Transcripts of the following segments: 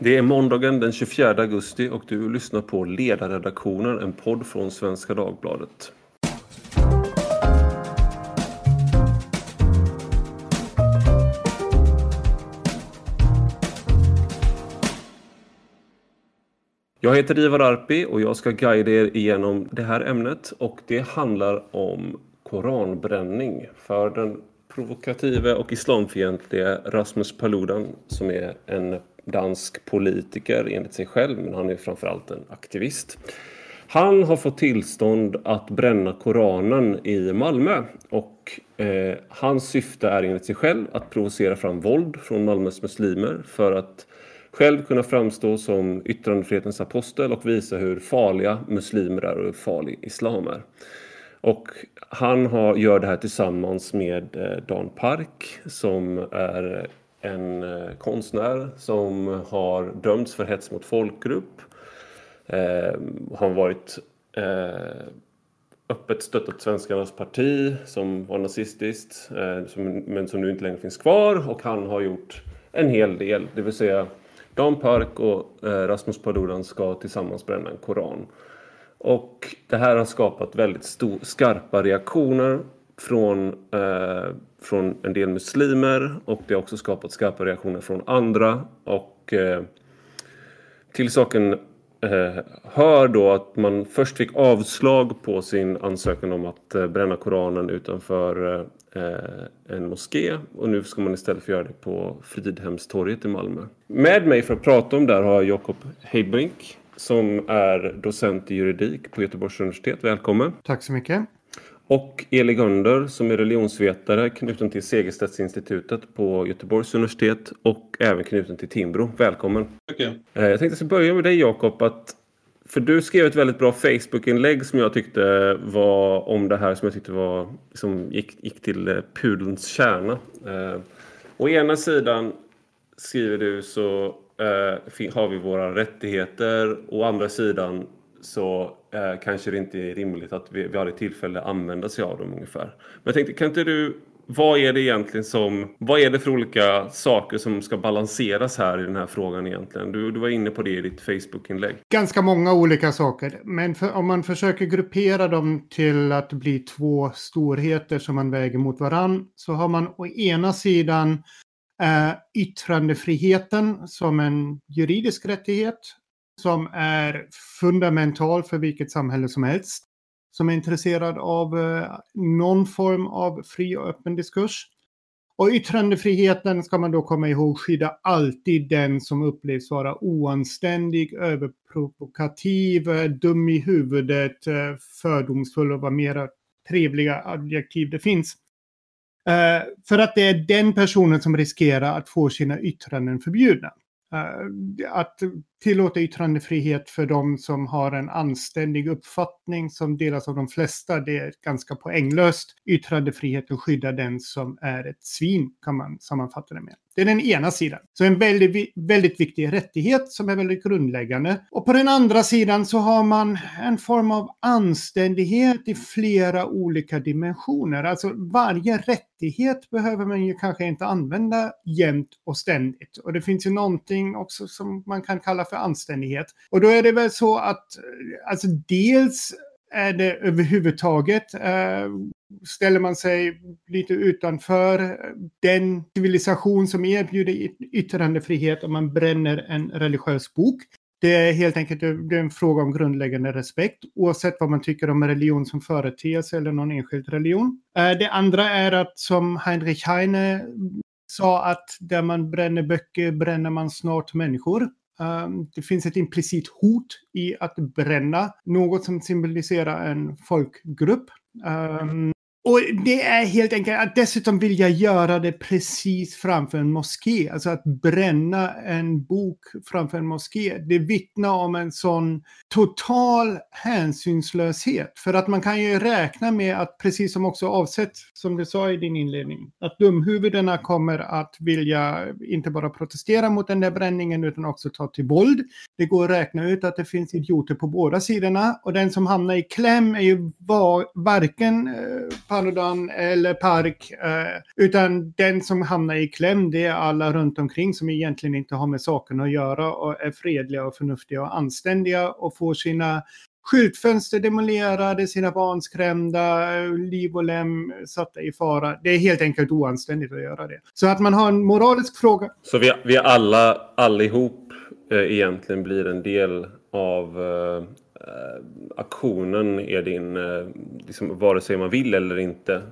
Det är måndagen den 24 augusti och du lyssnar på Ledarredaktionen, en podd från Svenska Dagbladet. Jag heter Ivar Arpi och jag ska guida er igenom det här ämnet och det handlar om koranbränning för den provokative och islamfientliga Rasmus Paludan som är en dansk politiker enligt sig själv men han är framförallt en aktivist. Han har fått tillstånd att bränna Koranen i Malmö och eh, hans syfte är enligt sig själv att provocera fram våld från Malmös muslimer för att själv kunna framstå som yttrandefrihetens apostel och visa hur farliga muslimer är och hur farlig islam är. Och han har, gör det här tillsammans med eh, Dan Park som är en eh, konstnär som har dömts för hets mot folkgrupp. Eh, har varit eh, öppet stöttat Svenskarnas parti som var nazistiskt eh, som, men som nu inte längre finns kvar och han har gjort en hel del, det vill säga Dan Park och eh, Rasmus Paludan ska tillsammans bränna en koran. Och det här har skapat väldigt stor, skarpa reaktioner från, eh, från en del muslimer och det har också skapat skarpa reaktioner från andra. Och eh, till saken eh, hör då att man först fick avslag på sin ansökan om att eh, bränna Koranen utanför eh, eh en moské och nu ska man istället få göra det på Fridhemstorget i Malmö. Med mig för att prata om det här har jag Jakob Heidbrink som är docent i juridik på Göteborgs universitet. Välkommen! Tack så mycket! Och Eli Gunder som är religionsvetare knuten till Segerstedtinstitutet på Göteborgs universitet och även knuten till Timbro. Välkommen! Tack! Jag tänkte att jag ska börja med dig Jakob. Att, för du skrev ett väldigt bra Facebook-inlägg som jag tyckte var om det här som jag tyckte var som gick, gick till pudelns kärna. Eh, å ena sidan skriver du så eh, har vi våra rättigheter. Å andra sidan så eh, kanske det inte är rimligt att vi, vi har ett tillfälle att använda sig av dem ungefär. Men jag tänkte, kan inte du vad är det egentligen som, vad är det för olika saker som ska balanseras här i den här frågan egentligen? Du, du var inne på det i ditt Facebook-inlägg. Ganska många olika saker, men för, om man försöker gruppera dem till att bli två storheter som man väger mot varann så har man å ena sidan eh, yttrandefriheten som en juridisk rättighet som är fundamental för vilket samhälle som helst som är intresserad av eh, någon form av fri och öppen diskurs. Och yttrandefriheten ska man då komma ihåg skyddar alltid den som upplevs vara oanständig, överprovokativ, eh, dum i huvudet, eh, fördomsfull och vad mera trevliga adjektiv det finns. För att det är den personen som riskerar att få sina yttranden förbjudna. Eh, att tillåta yttrandefrihet för de som har en anständig uppfattning som delas av de flesta, det är ganska poänglöst. Yttrandefriheten skyddar den som är ett svin, kan man sammanfatta det med. Det är den ena sidan. Så en väldigt, väldigt viktig rättighet som är väldigt grundläggande. Och på den andra sidan så har man en form av anständighet i flera olika dimensioner. Alltså varje rättighet behöver man ju kanske inte använda jämt och ständigt. Och det finns ju någonting också som man kan kalla för anständighet. Och då är det väl så att, alltså dels är det överhuvudtaget, eh, ställer man sig lite utanför den civilisation som erbjuder yttrandefrihet om man bränner en religiös bok. Det är helt enkelt det är en fråga om grundläggande respekt oavsett vad man tycker om religion som företeelse eller någon enskild religion. Eh, det andra är att som Heinrich Heine sa att där man bränner böcker bränner man snart människor. Eh, det finns ett implicit hot i att bränna något som symboliserar en folkgrupp. Um, och det är helt enkelt att dessutom vill jag göra det precis framför en moské. Alltså att bränna en bok framför en moské. Det vittnar om en sån total hänsynslöshet. För att man kan ju räkna med att precis som också avsett, som du sa i din inledning, att dumhuvudena kommer att vilja inte bara protestera mot den där bränningen utan också ta till våld. Det går att räkna ut att det finns idioter på båda sidorna och den som hamnar i kläm är ju var, varken eh, Paludan eller Park. Eh, utan den som hamnar i kläm det är alla runt omkring som egentligen inte har med saken att göra och är fredliga och förnuftiga och anständiga och får sina skyltfönster demolerade, sina barn skrämda, liv och lem satta i fara. Det är helt enkelt oanständigt att göra det. Så att man har en moralisk fråga. Så vi, vi alla, allihop eh, egentligen blir en del av eh, Eh, aktionen är din, eh, liksom, vare sig man vill eller inte.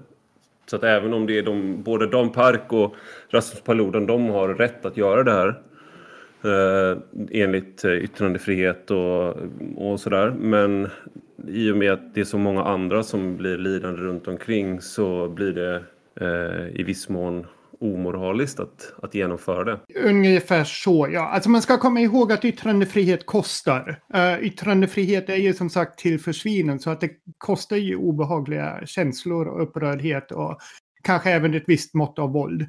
Så att även om det är de, både Dan Park och Rasmus Paludan, de har rätt att göra det här. Eh, enligt eh, yttrandefrihet och, och sådär. Men i och med att det är så många andra som blir lidande runt omkring så blir det eh, i viss mån omoraliskt att, att genomföra det. Ungefär så, ja. Alltså man ska komma ihåg att yttrandefrihet kostar. Uh, yttrandefrihet är ju som sagt till försvinen så att det kostar ju obehagliga känslor och upprördhet och kanske även ett visst mått av våld.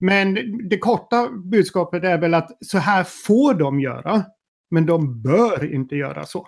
Men det korta budskapet är väl att så här får de göra. Men de bör inte göra så.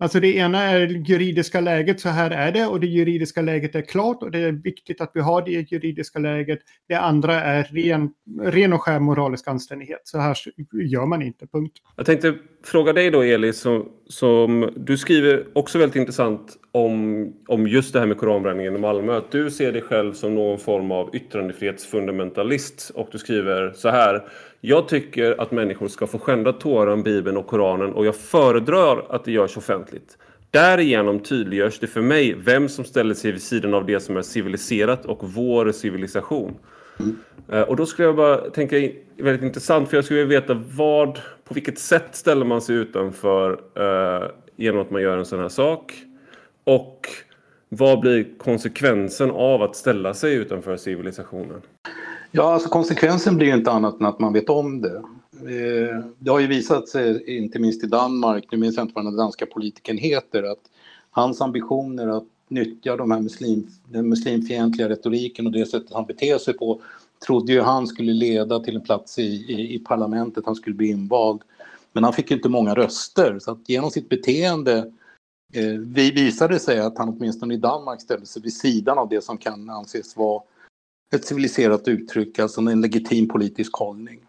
Alltså det ena är juridiska läget, så här är det och det juridiska läget är klart och det är viktigt att vi har det juridiska läget. Det andra är ren, ren och skär moralisk anständighet. Så här gör man inte, punkt. Jag tänkte fråga dig då Elis, som, som du skriver också väldigt intressant om, om just det här med koranbränningen i Malmö. Att du ser dig själv som någon form av yttrandefrihetsfundamentalist och du skriver så här. Jag tycker att människor ska få skända Toran, Bibeln och Koranen och jag föredrar att det görs offentligt. Därigenom tydliggörs det för mig vem som ställer sig vid sidan av det som är civiliserat och vår civilisation. Mm. Och då skulle jag bara tänka, väldigt intressant, för jag skulle vilja veta vad, på vilket sätt ställer man sig utanför eh, genom att man gör en sån här sak? Och vad blir konsekvensen av att ställa sig utanför civilisationen? Ja, alltså konsekvensen blir ju inte annat än att man vet om det. Eh, det har ju visat sig, inte minst i Danmark, nu minns jag inte vad den danska politikern heter, att hans ambitioner att nyttja de här muslim, den muslimfientliga retoriken och det sättet han beter sig på trodde ju han skulle leda till en plats i, i, i parlamentet, han skulle bli invald. Men han fick ju inte många röster så att genom sitt beteende eh, vi visade sig att han åtminstone i Danmark ställde sig vid sidan av det som kan anses vara ett civiliserat uttryck, alltså en legitim politisk hållning.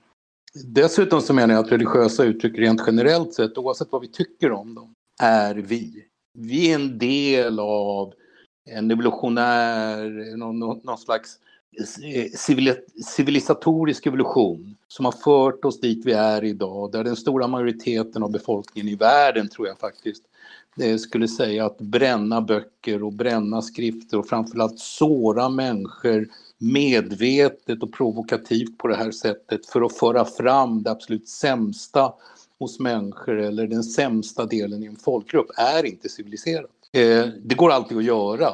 Dessutom så menar jag att religiösa uttryck rent generellt sett, oavsett vad vi tycker om dem, är vi. Vi är en del av en evolutionär, någon, någon slags Eh, civilisatorisk evolution som har fört oss dit vi är idag, där den stora majoriteten av befolkningen i världen, tror jag faktiskt, eh, skulle säga att bränna böcker och bränna skrifter och framförallt såra människor medvetet och provokativt på det här sättet för att föra fram det absolut sämsta hos människor eller den sämsta delen i en folkgrupp är inte civiliserat. Eh, det går alltid att göra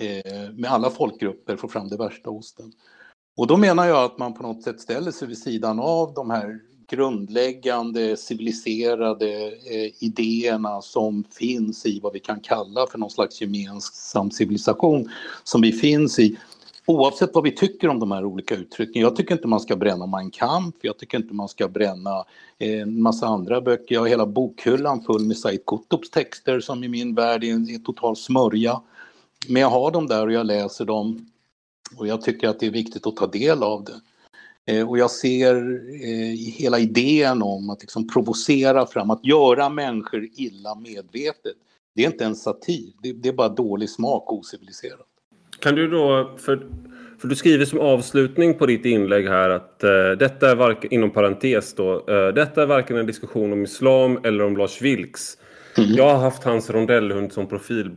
eh, med alla folkgrupper, få fram det värsta hos den. Och då menar jag att man på något sätt ställer sig vid sidan av de här grundläggande civiliserade eh, idéerna som finns i vad vi kan kalla för någon slags gemensam civilisation som vi finns i Oavsett vad vi tycker om de här olika uttrycken. Jag tycker inte man ska bränna Mein Kampf, jag tycker inte man ska bränna eh, en massa andra böcker. Jag har hela bokhyllan full med Said Qutbs texter som i min värld är en, total smörja. Men jag har dem där och jag läser dem och jag tycker att det är viktigt att ta del av det. Eh, och jag ser eh, hela idén om att liksom provocera fram, att göra människor illa medvetet. Det är inte en satir, det, det är bara dålig smak och ociviliserat. Kan du då, för, för du skriver som avslutning på ditt inlägg här att uh, detta är varken, inom parentes då, uh, detta är varken en diskussion om islam eller om Lars Vilks. Mm. Jag har haft hans rondellhund som profil,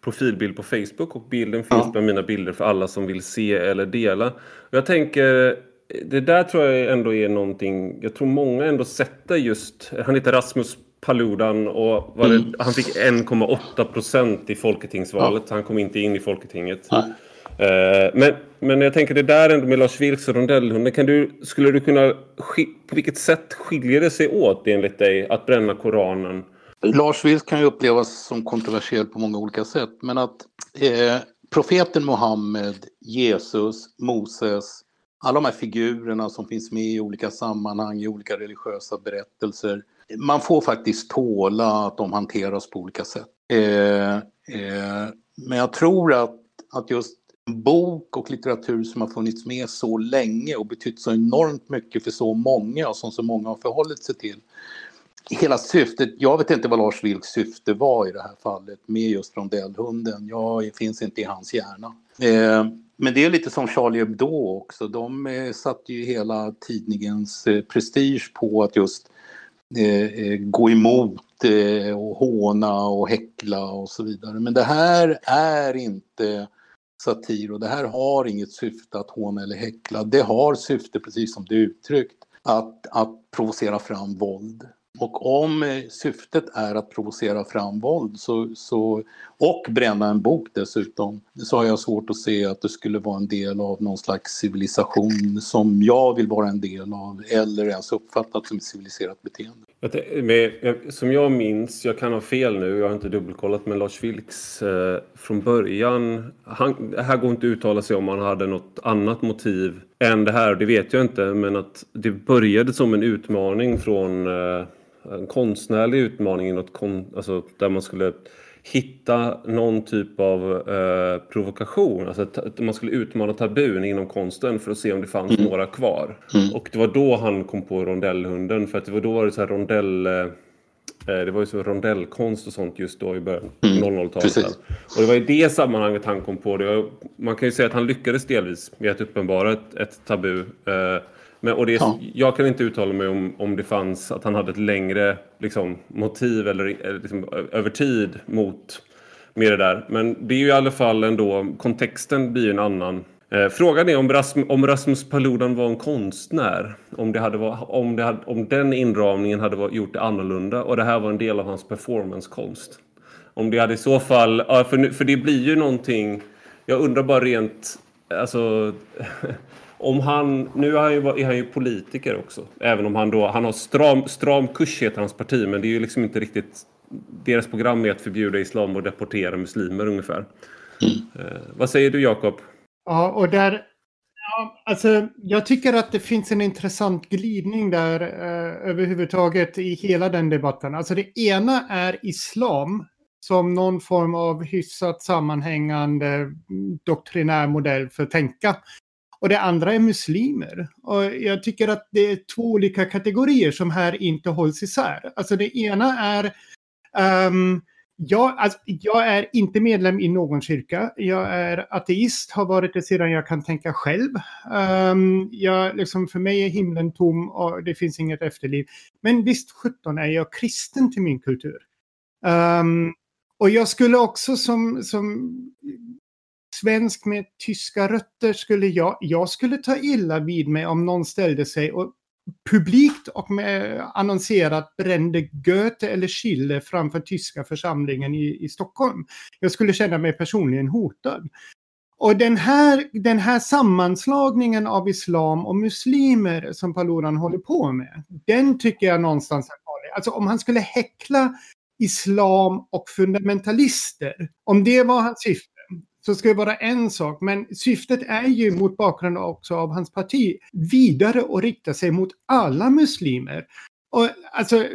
profilbild på Facebook och bilden finns ja. bland mina bilder för alla som vill se eller dela. Jag tänker, det där tror jag ändå är någonting, jag tror många ändå sätter just, han heter Rasmus Paludan och det, mm. han fick 1,8 procent i Folketingsvalet. Ja. Han kom inte in i Folketinget. Uh, men, men jag tänker det där ändå med Lars Vilks och rondellhunden. Kan du, skulle du kunna... På vilket sätt skiljer det sig åt enligt dig att bränna Koranen? Lars Vilks kan ju upplevas som kontroversiell på många olika sätt. Men att eh, profeten Muhammed, Jesus, Moses, alla de här figurerna som finns med i olika sammanhang, i olika religiösa berättelser man får faktiskt tåla att de hanteras på olika sätt. Eh, eh, men jag tror att, att just bok och litteratur som har funnits med så länge och betytt så enormt mycket för så många och som så många har förhållit sig till. Hela syftet, jag vet inte vad Lars Vilks syfte var i det här fallet med just rondellhunden. Jag finns inte i hans hjärna. Eh, men det är lite som Charlie Hebdo också. De eh, satte ju hela tidningens eh, prestige på att just eh, eh gå emot eh, och håna och häckla och så vidare. Men det här är inte satir och det här har inget syfte att håna eller häckla. Det har syfte, precis som du uttryckt, att, att provocera fram våld. Och om eh, syftet är att provocera fram våld så, så, och bränna en bok dessutom så har jag svårt att se att det skulle vara en del av någon slags civilisation som jag vill vara en del av eller ens uppfattat som ett civiliserat beteende. Som jag minns, jag kan ha fel nu, jag har inte dubbelkollat, men Lars Vilks eh, från början, han, här går inte att uttala sig om han hade något annat motiv än det här, det vet jag inte, men att det började som en utmaning från eh, en konstnärlig utmaning något kon, alltså där man skulle hitta någon typ av eh, provokation. Alltså att man skulle utmana tabun inom konsten för att se om det fanns mm. några kvar. Mm. Och det var då han kom på rondellhunden för att det var då var det så här rondell... Eh, eh det var ju så rondellkonst och sånt just då i början mm. 00-talet. Och det var i det sammanhanget han kom på det. Man kan ju säga att han lyckades delvis med att uppenbara ett, ett tabu. Eh, men, och det, ja. Jag kan inte uttala mig om, om det fanns att han hade ett längre liksom, motiv eller liksom, över tid mot med det där. Men det är ju i alla fall ändå, kontexten blir ju en annan. Eh, frågan är om Rasmus, om Rasmus Paludan var en konstnär. Om, det hade var, om, det hade, om den inramningen hade var, gjort det annorlunda och det här var en del av hans performancekonst. Om det hade i så fall, för, för det blir ju någonting, jag undrar bara rent, alltså om han, nu är han, ju, är han ju politiker också. Även om han då, han har stram, stram kurs heter hans parti. Men det är ju liksom inte riktigt, deras program är att förbjuda islam och deportera muslimer ungefär. Mm. Eh, vad säger du Jakob? Ja, och där, ja, alltså jag tycker att det finns en intressant glidning där eh, överhuvudtaget i hela den debatten. Alltså det ena är islam som någon form av hyfsat sammanhängande doktrinär modell för att tänka. Och det andra är muslimer. Och jag tycker att det är två olika kategorier som här inte hålls isär. Alltså det ena är um, jag, alltså, jag är inte medlem i någon kyrka. Jag är ateist, har varit det sedan jag kan tänka själv. Um, jag, liksom, för mig är himlen tom och det finns inget efterliv. Men visst 17 är jag kristen till min kultur. Um, och jag skulle också som, som svensk med tyska rötter skulle jag, jag skulle ta illa vid mig om någon ställde sig och publikt och med annonserat brände Goethe eller Schiller framför tyska församlingen i, i Stockholm. Jag skulle känna mig personligen hotad. Och den här, den här sammanslagningen av islam och muslimer som Paludan håller på med, den tycker jag någonstans är farlig. Alltså om han skulle häckla islam och fundamentalister, om det var hans syfte, så ska det vara en sak. Men syftet är ju mot bakgrund också av hans parti vidare och rikta sig mot alla muslimer. Och alltså,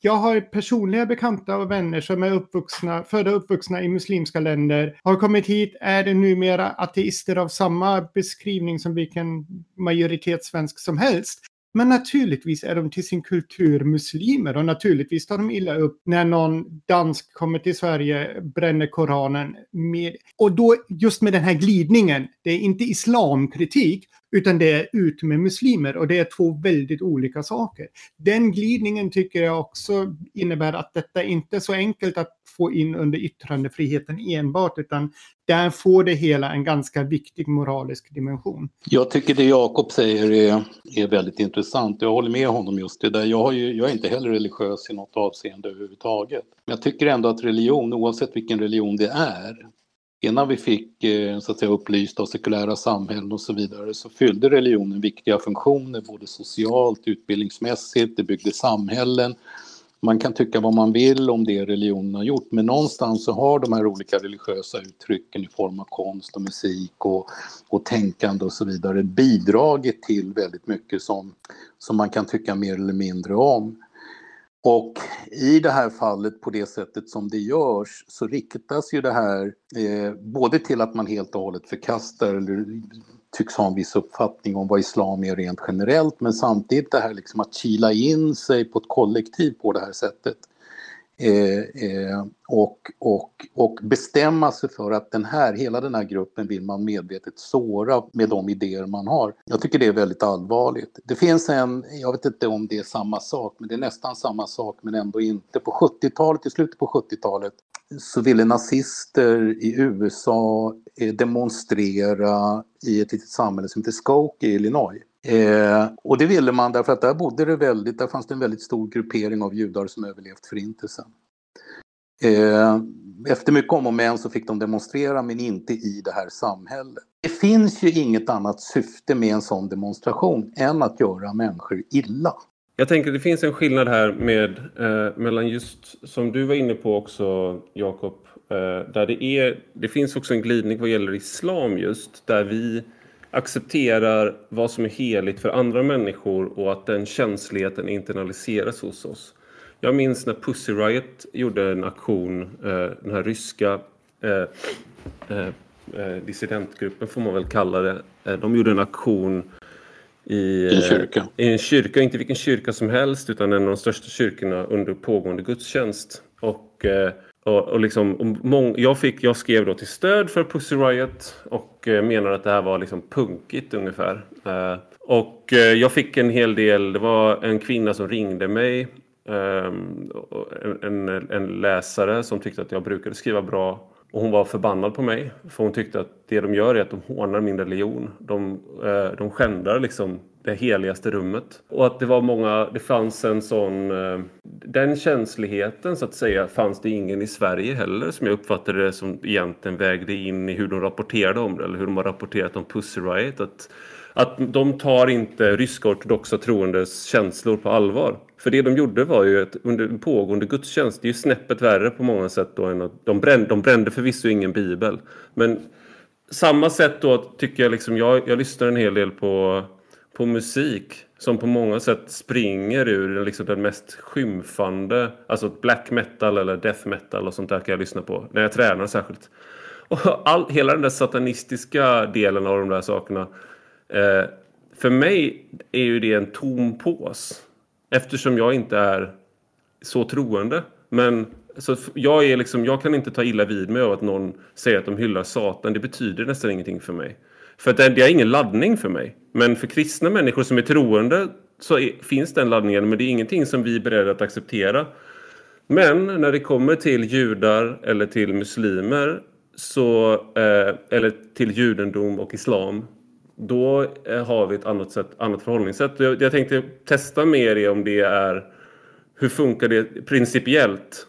jag har personliga bekanta och vänner som är uppvuxna, födda och uppvuxna i muslimska länder. Har kommit hit, är det numera ateister av samma beskrivning som vilken majoritetssvensk som helst. Men naturligtvis är de till sin kultur muslimer och naturligtvis tar de illa upp när någon dansk kommer till Sverige, bränner Koranen. Med, och då just med den här glidningen, det är inte islamkritik utan det är ut med muslimer och det är två väldigt olika saker. Den glidningen tycker jag också innebär att detta inte är så enkelt att få in under yttrandefriheten enbart utan där får det hela en ganska viktig moralisk dimension. Jag tycker det Jakob säger är, är väldigt intressant. Jag håller med honom just det där. Jag, ju, jag är inte heller religiös i något avseende överhuvudtaget. Men jag tycker ändå att religion, oavsett vilken religion det är, innan vi fick eh, så att säga, upplysta och sekulära samhällen och så vidare så fyllde religionen viktiga funktioner både socialt, utbildningsmässigt, det byggde samhällen. Man kan tycka vad man vill om det religionen har gjort men någonstans så har de här olika religiösa uttrycken i form av konst och musik och, och tänkande och så vidare bidragit till väldigt mycket som, som man kan tycka mer eller mindre om. Och i det här fallet på det sättet som det görs så riktas ju det här eh, både till att man helt och hållet förkastar eller tycks ha en viss uppfattning om vad islam är rent generellt men samtidigt det här liksom att kila in sig på ett kollektiv på det här sättet. Eh, eh, och, och, och bestämma sig för att den här, hela den här gruppen vill man medvetet såra med de idéer man har. Jag tycker det är väldigt allvarligt. Det finns en, jag vet inte om det är samma sak, men det är nästan samma sak men ändå inte. På 70-talet, i slutet på 70-talet, så ville nazister i USA eh, demonstrera i ett litet samhälle som heter Skokie i Illinois. Eh, och det ville man därför att där bodde det väldigt, där fanns det en väldigt stor gruppering av judar som överlevt förintelsen. Eh, efter mycket om och men så fick de demonstrera men inte i det här samhället. Det finns ju inget annat syfte med en sån demonstration än att göra människor illa. Jag tänker det finns en skillnad här med eh, mellan just som du var inne på också Jakob. Eh, där det är, det finns också en glidning vad gäller islam just där vi accepterar vad som är heligt för andra människor och att den känsligheten internaliseras hos oss. Jag minns när Pussy Riot gjorde en aktion, eh, den här ryska eh, eh, dissidentgruppen får man väl kalla det. De gjorde en aktion i, en kyrka. I en kyrka, inte vilken kyrka som helst utan en av de största kyrkorna under pågående gudstjänst. Och och, och liksom, och mång, jag, fick, jag skrev då till stöd för Pussy Riot och eh, menade att det här var liksom punkigt ungefär. Eh, och eh, jag fick en hel del, det var en kvinna som ringde mig. Ehm, en, en, läsare som tyckte att jag brukade skriva bra och hon var förbannad på mig. För hon tyckte att det de gör är att de hånar min religion. De, eh, de skändar liksom det heligaste rummet. Och att det var många, det fanns en sån, eh, den känsligheten så att säga fanns det ingen i Sverige heller som jag uppfattade det som egentligen vägde in i hur de rapporterade om det eller hur de har rapporterat om Pussy Riot. Att, att de tar inte ryska ortodoxa troendes känslor på allvar. För det de gjorde var ju att under pågående gudstjänst, det är ju snäppet värre på många sätt då än att de brände, de brände förvisso ingen bibel. Men samma sätt då tycker jag liksom, jag, jag lyssnar en hel del på på musik som på många sätt springer ur liksom den mest skymfande, alltså black metal eller death metal och sånt där kan jag lyssna på när jag tränar särskilt. Och all, hela den där satanistiska delen av de där sakerna. Eh, för mig är ju det en tom pås. Eftersom jag inte är så troende. Men så jag, är liksom, jag kan inte ta illa vid mig av att någon säger att de hyllar Satan. Det betyder nästan ingenting för mig. För det, det är ingen laddning för mig. Men för kristna människor som är troende så är, finns den laddningen. Men det är ingenting som vi är beredda att acceptera. Men när det kommer till judar eller till muslimer så, eh, eller till judendom och islam då eh, har vi ett annat, sätt, annat förhållningssätt. Jag, jag tänkte testa med er om det är hur funkar det principiellt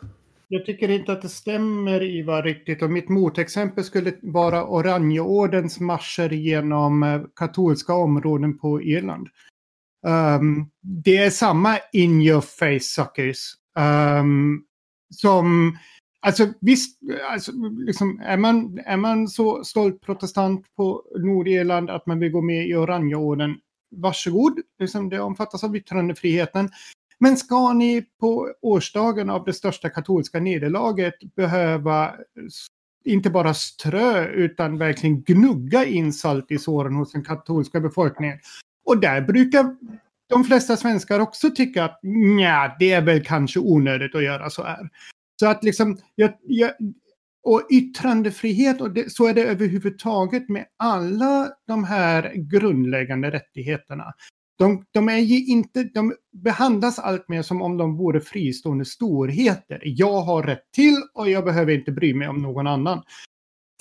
jag tycker inte att det stämmer Ivar riktigt och mitt motexempel skulle vara Oranjeordens marscher genom eh, katolska områden på Irland. Um, det är samma in your face suckers. Um, som, alltså visst, alltså, liksom, är, man, är man så stolt protestant på Nordirland att man vill gå med i Oranjeorden, varsågod, liksom, det omfattas av yttrandefriheten. Men ska ni på årsdagen av det största katolska nederlaget behöva inte bara strö utan verkligen gnugga in salt i såren hos den katolska befolkningen. Och där brukar de flesta svenskar också tycka att nja, det är väl kanske onödigt att göra så här. Så att liksom, jag, jag, och yttrandefrihet, och det, så är det överhuvudtaget med alla de här grundläggande rättigheterna. De, de, är ju inte, de behandlas allt mer som om de vore fristående storheter. Jag har rätt till och jag behöver inte bry mig om någon annan.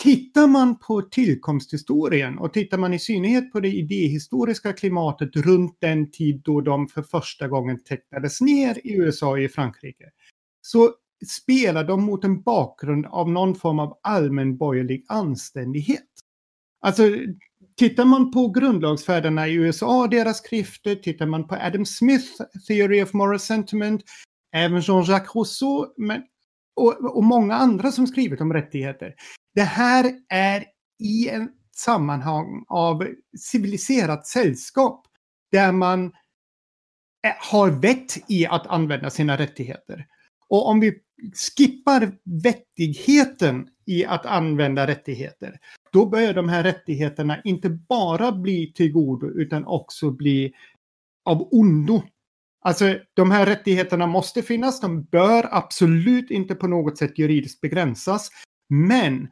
Tittar man på tillkomsthistorien och tittar man i synnerhet på det idéhistoriska klimatet runt den tid då de för första gången tecknades ner i USA och i Frankrike. Så spelar de mot en bakgrund av någon form av allmänborgerlig anständighet. Alltså Tittar man på grundlagsfäderna i USA, deras skrifter, tittar man på Adam Smith, Theory of Moral Sentiment, även Jean-Jacques Rousseau men, och, och många andra som skrivit om rättigheter. Det här är i en sammanhang av civiliserat sällskap där man eh, har vett i att använda sina rättigheter. Och om vi skippar vettigheten i att använda rättigheter, då börjar de här rättigheterna inte bara bli till godo utan också bli av ondo. Alltså de här rättigheterna måste finnas, de bör absolut inte på något sätt juridiskt begränsas. Men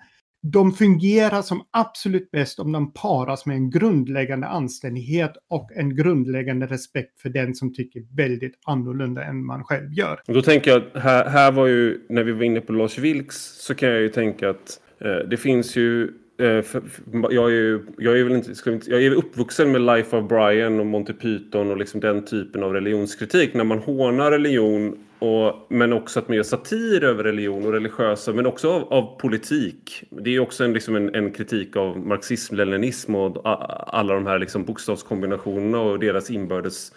de fungerar som absolut bäst om de paras med en grundläggande anständighet och en grundläggande respekt för den som tycker väldigt annorlunda än man själv gör. Då tänker jag, här, här var ju, när vi var inne på Lars Vilks, så kan jag ju tänka att eh, det finns ju Eh, jag, är ju, jag är väl inte, jag är uppvuxen med Life of Brian och Monty Python och liksom den typen av religionskritik. När man hånar religion och, men också att man gör satir över religion och religiösa men också av, av politik. Det är också en, liksom en, en kritik av marxism, leninism och alla de här liksom bokstavskombinationerna och deras inbördes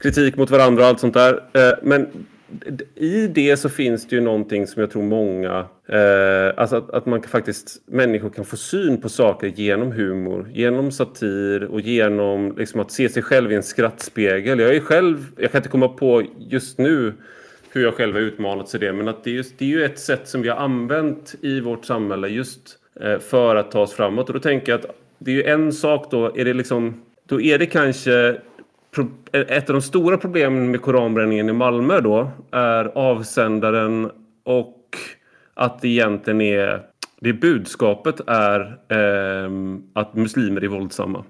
kritik mot varandra och allt sånt där. Eh, men i det så finns det ju någonting som jag tror många, eh, alltså att, att man faktiskt, människor kan få syn på saker genom humor, genom satir och genom liksom att se sig själv i en skrattspegel. Jag är själv, jag kan inte komma på just nu hur jag själv har utmanats i det, men att det är, just, det är ju ett sätt som vi har använt i vårt samhälle just eh, för att ta oss framåt. Och då tänker jag att det är ju en sak då, är det liksom, då är det kanske ett av de stora problemen med koranbränningen i Malmö då är avsändaren och att det egentligen är det budskapet är eh, att muslimer är våldsamma.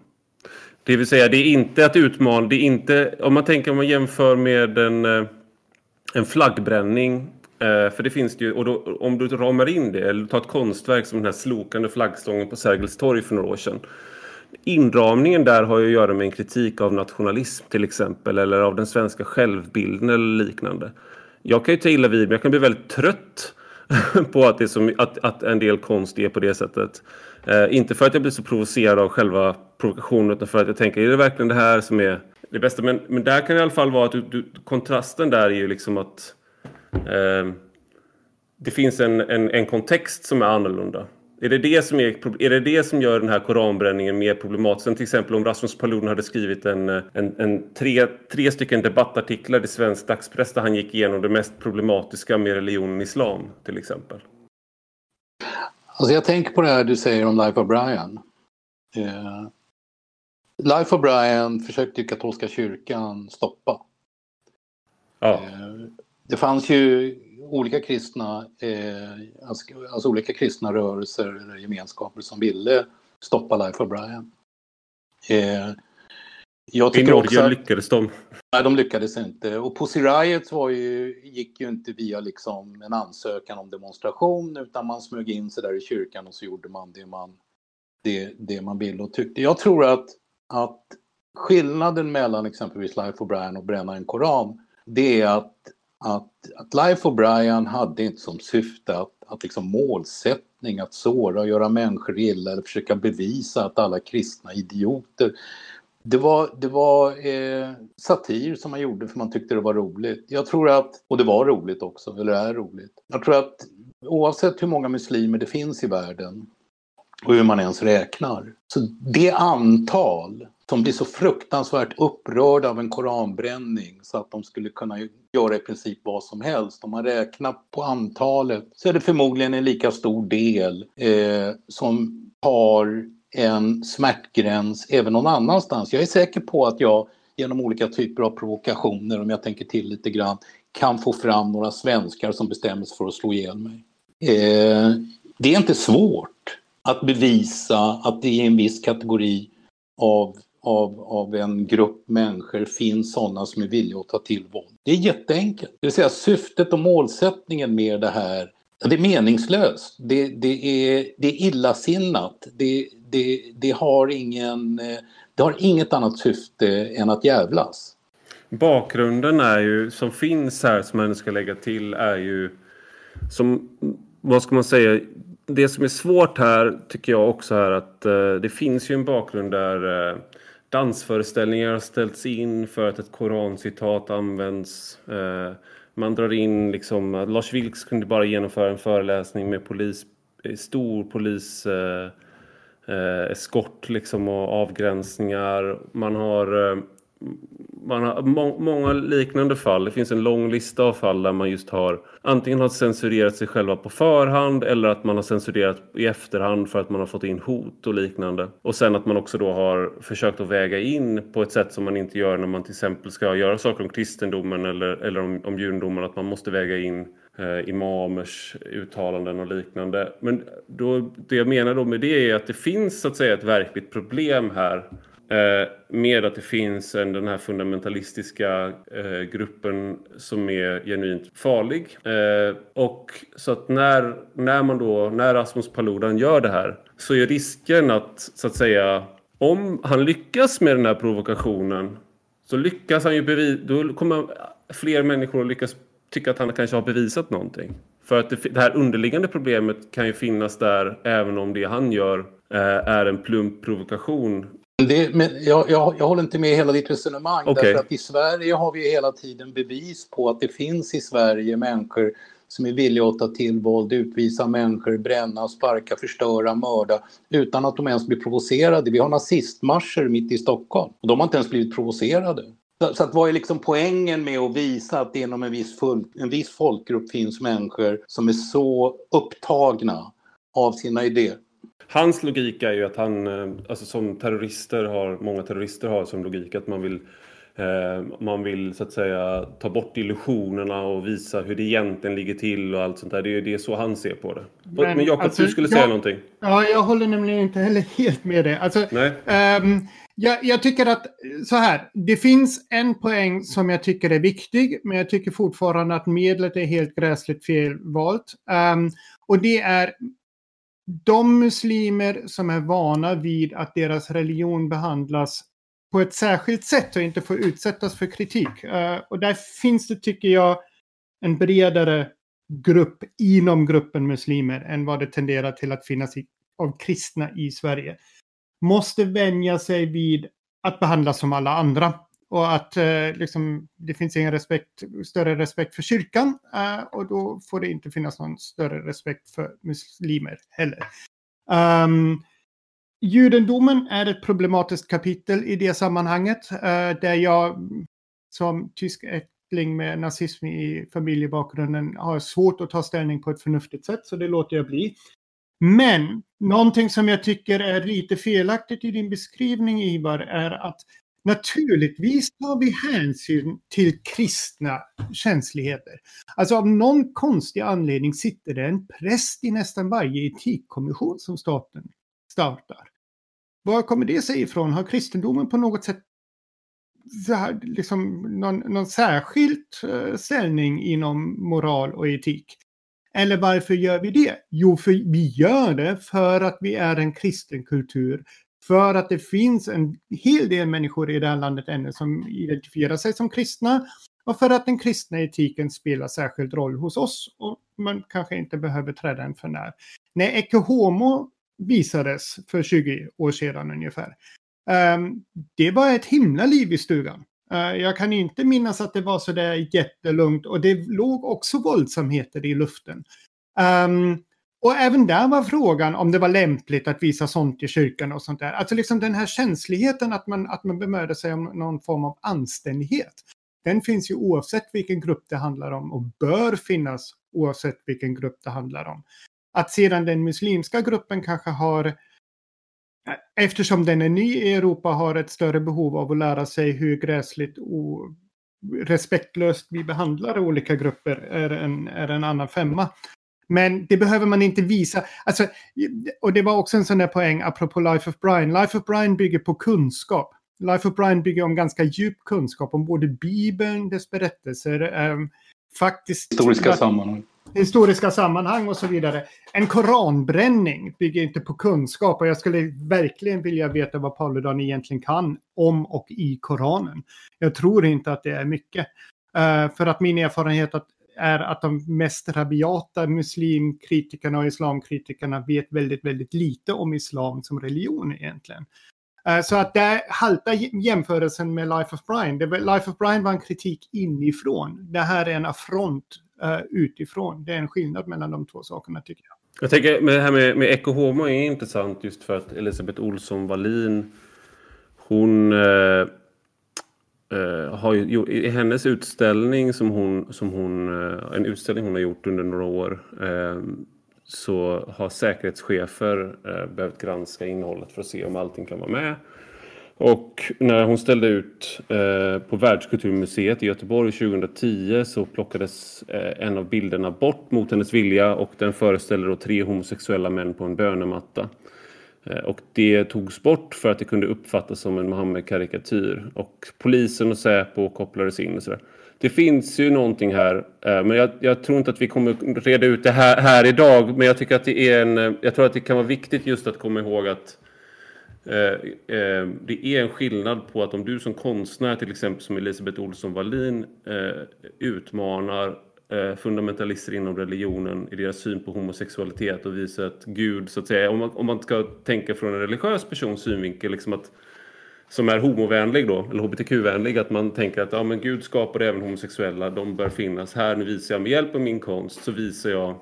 Det vill säga det är inte att utmana, det är inte om man tänker om man jämför med en, eh, en flaggbränning eh, för det finns det ju, och då, om du ramar in det, eller tar ett konstverk som den här slokande flaggstången på Sergels torg för några år sedan Inramningen där har ju att göra med en kritik av nationalism till exempel eller av den svenska självbilden eller liknande. Jag kan ju ta illa vid men jag kan bli väldigt trött på att, det som, att, att en del konst är på det sättet. Eh, inte för att jag blir så provocerad av själva provokationen utan för att jag tänker, är det verkligen det här som är det bästa? Men, men där kan det i alla fall vara att du, du, kontrasten där är ju liksom att eh, det finns en, en, en kontext som är annorlunda. Är det det som, är, är det det som gör den här koranbränningen mer problematisk? Än till exempel om Rasmus Paludan hade skrivit en, en, en tre, tre stycken debattartiklar i svensk dagspress där han gick igenom det mest problematiska med religionen islam till exempel. Alltså jag tänker på det här du säger om Life of Brian. Eh, Life of Brian försökte ju katolska kyrkan stoppa. Ja. Eh, det fanns ju olika kristna, eh, alltså, alltså, olika kristna rörelser eller gemenskaper som ville stoppa Life of Brian. Eh, jag I Norge att, lyckades de. Nej, de lyckades inte. Och Pussy Riot var ju, gick ju inte via liksom en ansökan om demonstration utan man smög in sig där i kyrkan och så gjorde man det man, det, det man ville och tyckte. Jag tror att, att skillnaden mellan exempelvis Life of Brian och bränna en koran det är att att, att Life Brian hade inte som syfte att, att liksom målsättning att såra och göra människor illa eller försöka bevisa att alla kristna är idioter. Det var, det var eh, satir som man gjorde för man tyckte det var roligt. Jag tror att, och det var roligt också, eller är roligt. Jag tror att oavsett hur många muslimer det finns i världen och hur man ens räknar, så det antal som blir så fruktansvärt upprörda av en koranbränning så att de skulle kunna göra i princip vad som helst. Om man räknar på antalet så är det förmodligen en lika stor del eh, som har en smärtgräns även någon annanstans. Jag är säker på att jag genom olika typer av provokationer, om jag tänker till lite grann, kan få fram några svenskar som bestämmer sig för att slå ihjäl mig. Eh, det är inte svårt att bevisa att det är en viss kategori av av, av en grupp människor finns sådana som är villiga att ta till våld. Det är jätteenkelt. Det vill säga syftet och målsättningen med det här, det är meningslöst. Det, det, är, det är illasinnat. Det, det, det, har ingen, det har inget annat syfte än att jävlas. Bakgrunden är ju, som finns här som man ska lägga till är ju som, vad ska man säga, det som är svårt här tycker jag också är att eh, det finns ju en bakgrund där eh, dansföreställningar har ställts in för att ett korancitat används. Eh, man drar in liksom, eh, Lars Vilks kunde bara genomföra en föreläsning med polis, eh, stor polis eh, eh, eskort liksom och avgränsningar. Man har man har må många liknande fall. Det finns en lång lista av fall där man just har antingen har censurerat sig själva på förhand eller att man har censurerat i efterhand för att man har fått in hot och liknande. Och sen att man också då har försökt att väga in på ett sätt som man inte gör när man till exempel ska göra saker om kristendomen eller, eller om, om judendomen. Att man måste väga in eh, imamers uttalanden och liknande. Men då, det jag menar då med det är att det finns så att säga ett verkligt problem här Eh, med att det finns en, den här fundamentalistiska eh, gruppen som är genuint farlig. Eh, och så att när, när man då, när Rasmus Paludan gör det här så är risken att, så att säga, om han lyckas med den här provokationen så lyckas han ju bevisa, då kommer fler människor att lyckas tycka att han kanske har bevisat någonting. För att det, det här underliggande problemet kan ju finnas där även om det han gör eh, är en plump provokation det, men jag, jag, jag, håller inte med hela ditt resonemang. Okay. Därför att i Sverige har vi hela tiden bevis på att det finns i Sverige människor som är villiga att ta till våld, utvisa människor, bränna, sparka, förstöra, mörda utan att de ens blir provocerade. Vi har nazistmarscher mitt i Stockholm och de har inte ens blivit provocerade. Så, så att vad är liksom poängen med att visa att det inom en viss, full, en viss folkgrupp finns människor som är så upptagna av sina idéer? Hans logik är ju att han, eh, alltså som terrorister har, många terrorister har som logik att man vill eh, man vill så att säga ta bort illusionerna och visa hur det egentligen ligger till och allt sånt där. Det är, det är så han ser på det. Men, Men Jakob, alltså, du skulle säga någonting? Ja, jag håller nämligen inte heller helt med det. Alltså, Nej. Um, jag, jag, tycker att så här, det finns en poäng som jag tycker är viktig, men jag tycker fortfarande att medlet är helt gräsligt felvalt. Um, och det är de muslimer som är vana vid att deras religion behandlas på ett särskilt sätt och inte får utsättas för kritik. Eh, och där finns det, tycker jag, en bredare grupp inom gruppen muslimer än vad det tenderar till att finnas i, av kristna i Sverige. Måste vänja sig vid att behandlas som alla andra. Och att eh, liksom, det finns ingen respekt, större respekt för kyrkan eh, och då får det inte finnas någon större respekt för muslimer heller. Um, judendomen är ett problematiskt kapitel i det sammanhanget eh, där jag som tysk ättling med nazism i familjebakgrunden har svårt att ta ställning på ett förnuftigt sätt så det låter jag bli. Men någonting som jag tycker är lite felaktigt i din beskrivning Ivar är att Naturligtvis tar vi hänsyn till kristna känsligheter. Alltså av någon konstig anledning sitter det en präst i nästan varje etikkommission som staten startar. Var kommer det sig ifrån? Har kristendomen på något sätt liksom någon, någon särskild eh, ställning inom moral och etik? Eller varför gör vi det? Jo, för vi gör det för att vi är en kristen kultur för att det finns en hel del människor i det här landet ännu som identifierar sig som kristna och för att den kristna etiken spelar särskild roll hos oss och man kanske inte behöver träda en för när. När Ecce Homo visades för 20 år sedan ungefär, ehm, det var ett himla liv i stugan. Eh, jag kan inte minnas att det var så där jättelugnt och det låg också våldsamheter i luften. Um, och även där var frågan om det var lämpligt att visa sånt i kyrkan och sånt där. Alltså liksom den här känsligheten att man, att man bemödar sig om någon form av anständighet. Den finns ju oavsett vilken grupp det handlar om och bör finnas oavsett vilken grupp det handlar om. Att sedan den muslimska gruppen kanske har, eftersom den är ny i Europa, har ett större behov av att lära sig hur gräsligt och respektlöst vi behandlar olika grupper är en, är en annan femma. Men det behöver man inte visa. Alltså, och det var också en sån där poäng apropå Life of Brian. Life of Brian bygger på kunskap. Life of Brian bygger om ganska djup kunskap om både Bibeln, dess berättelser, um, faktiskt... Historiska sammanhang. Historiska sammanhang och så vidare. En koranbränning bygger inte på kunskap och jag skulle verkligen vilja veta vad Paludan egentligen kan om och i Koranen. Jag tror inte att det är mycket. Uh, för att min erfarenhet att är att de mest rabiata muslimkritikerna och islamkritikerna vet väldigt, väldigt lite om islam som religion egentligen. Eh, så att där haltar jämförelsen med Life of Brian. Life of Brian var en kritik inifrån. Det här är en affront eh, utifrån. Det är en skillnad mellan de två sakerna tycker jag. Jag tänker med det här med, med Ecce Homo är intressant just för att Elisabeth Olsson Wallin hon eh eh, har ju, i hennes utställning som hon, som hon, eh, en utställning hon har gjort under några år eh, så har säkerhetschefer eh, behövt granska innehållet för att se om allting kan vara med. Och när hon ställde ut eh, på Världskulturmuseet i Göteborg 2010 så plockades eh, en av bilderna bort mot hennes vilja och den föreställer då tre homosexuella män på en bönematta. Eh, och det togs bort för att det kunde uppfattas som en Mohammed-karikatyr. Och polisen och Säpo kopplades in och sådär. Det finns ju någonting här, eh, men jag, jag, tror inte att vi kommer reda ut det här, här idag. Men jag tycker att det är en, eh, jag tror att det kan vara viktigt just att komma ihåg att Eh, eh, det är en skillnad på att om du som konstnär, till exempel som Elisabeth Olsson Wallin, eh, utmanar Eh, fundamentalister inom religionen i deras syn på homosexualitet och visar att Gud, så att säga, om man, om man ska tänka från en religiös persons synvinkel, liksom att, som är homovänlig då, eller hbtq-vänlig, att man tänker att ja, men Gud skapade även homosexuella, de bör finnas här, nu visar jag med hjälp av min konst så visar jag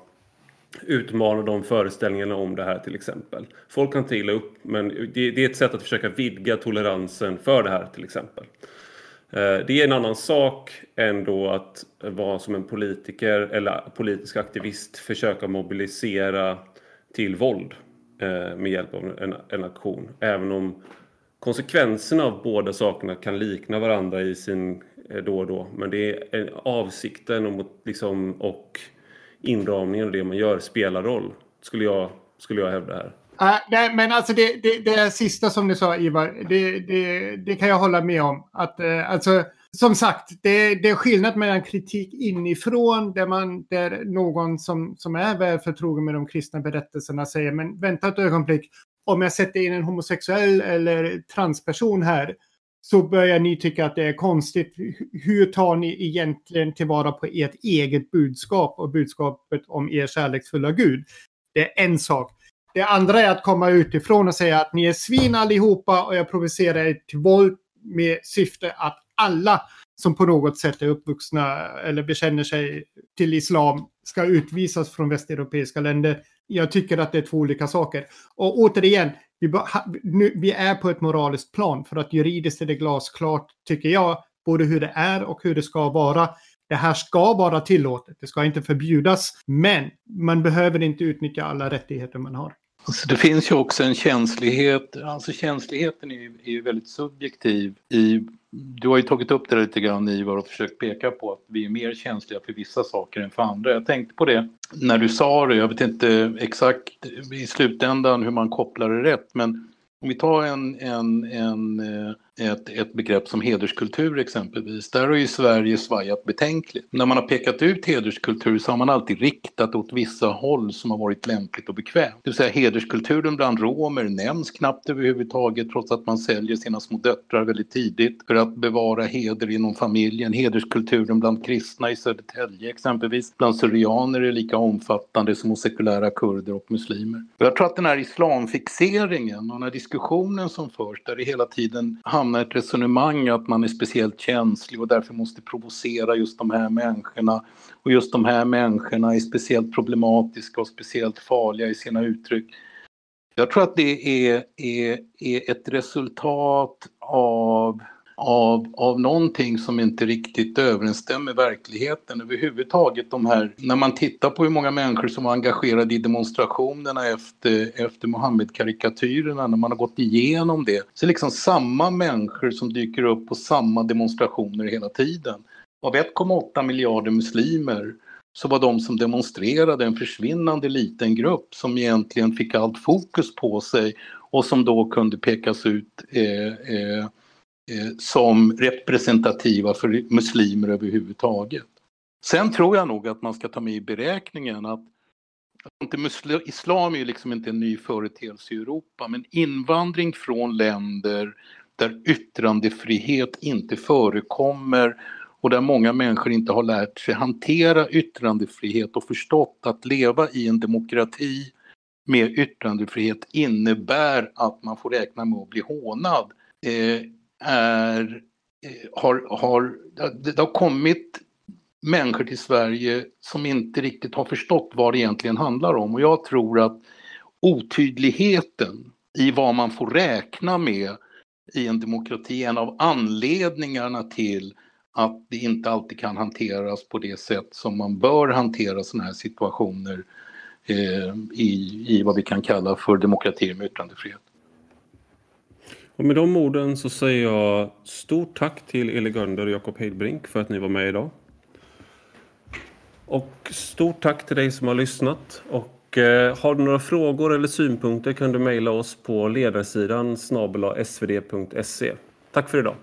utmana de föreställningarna om det här till exempel. Folk kan inte upp men det, det, är ett sätt att försöka vidga toleransen för det här till exempel. Eh, det är en annan sak än då att vara som en politiker eller politisk aktivist försöka mobilisera till våld eh, med hjälp av en, en aktion. Även om konsekvenserna av båda sakerna kan likna varandra i sin eh, då och då. Men det är avsikten och, liksom, och inramningen och det man gör spelar roll. Skulle jag, skulle jag hävda här. Uh, nej, men alltså det, det, det sista som du sa Ivar, det, det, det kan jag hålla med om. Att, uh, alltså, som sagt, det, det är skillnad mellan kritik inifrån där, man, där någon som, som är väl förtrogen med de kristna berättelserna säger men vänta ett ögonblick, om jag sätter in en homosexuell eller transperson här så börjar ni tycka att det är konstigt. Hur tar ni egentligen tillvara på ert eget budskap och budskapet om er kärleksfulla Gud? Det är en sak. Det andra är att komma utifrån och säga att ni är svin allihopa och jag provocerar er till våld med syfte att alla som på något sätt är uppvuxna eller bekänner sig till islam ska utvisas från västeuropeiska länder. Jag tycker att det är två olika saker. Och återigen, vi, nu, vi är på ett moraliskt plan för att juridiskt är det glasklart, tycker jag, både hur det är och hur det ska vara. Det här ska vara tillåtet, det ska inte förbjudas, men man behöver inte utnyttja alla rättigheter man har. Alltså det finns ju också en känslighet, alltså känsligheten är ju, är ju väldigt subjektiv i du har ju tagit upp det lite grann Ivar och försökt peka på att vi är mer känsliga för vissa saker än för andra. Jag tänkte på det när du sa det, jag vet inte exakt i slutändan hur man kopplar det rätt men om vi tar en, en, en, eh, ett, ett begrepp som hederskultur exempelvis, där har ju Sverige svajat betänkligt. När man har pekat ut hederskultur så har man alltid riktat åt vissa håll som har varit lämpligt och bekvämt. Det vill säga hederskulturen bland romer nämns knappt överhuvudtaget trots att man säljer sina små döttrar väldigt tidigt för att bevara heder inom familjen. Hederskulturen bland kristna i Södertälje exempelvis, bland syrianer är lika omfattande som hos sekulära kurder och muslimer. Jag tror att den här islamfixeringen och här diskussionen som förs där det hela tiden hamnar ett resonemang att man är speciellt känslig och därför måste provocera just de här människorna och just de här människorna är speciellt problematiska och speciellt farliga i sina uttryck. Jag tror att det är, är, är ett resultat av av, av någonting som inte riktigt överensstämmer med verkligheten överhuvudtaget. De här, när man tittar på hur många människor som var engagerade i demonstrationerna efter, efter Mohammed-karikatyrerna, när man har gått igenom det, så är det liksom samma människor som dyker upp på samma demonstrationer hela tiden. Av 1,8 miljarder muslimer så var de som demonstrerade en försvinnande liten grupp som egentligen fick allt fokus på sig och som då kunde pekas ut eh, eh, Eh, Eh, som representativa för muslimer överhuvudtaget. Sen tror jag nog att man ska ta med i beräkningen att islam är ju liksom inte en ny företeelse i Europa men invandring från länder där yttrandefrihet inte förekommer och där många människor inte har lärt sig hantera yttrandefrihet och förstått att leva i en demokrati med yttrandefrihet innebär att man får räkna med att bli hånad. Eh, är, har, har, det har kommit människor till Sverige som inte riktigt har förstått vad det egentligen handlar om och jag tror att otydligheten i vad man får räkna med i en demokrati, är en av anledningarna till att det inte alltid kan hanteras på det sätt som man bör hantera sådana här situationer eh, i, i vad vi kan kalla för demokrati med yttrandefrihet. Och med de orden så säger jag stort tack till Eli Gönder och Jakob Heidbrink för att ni var med idag. Och stort tack till dig som har lyssnat. Och eh, har du några frågor eller synpunkter kan du mejla oss på ledarsidan snabel svd.se. Tack för idag.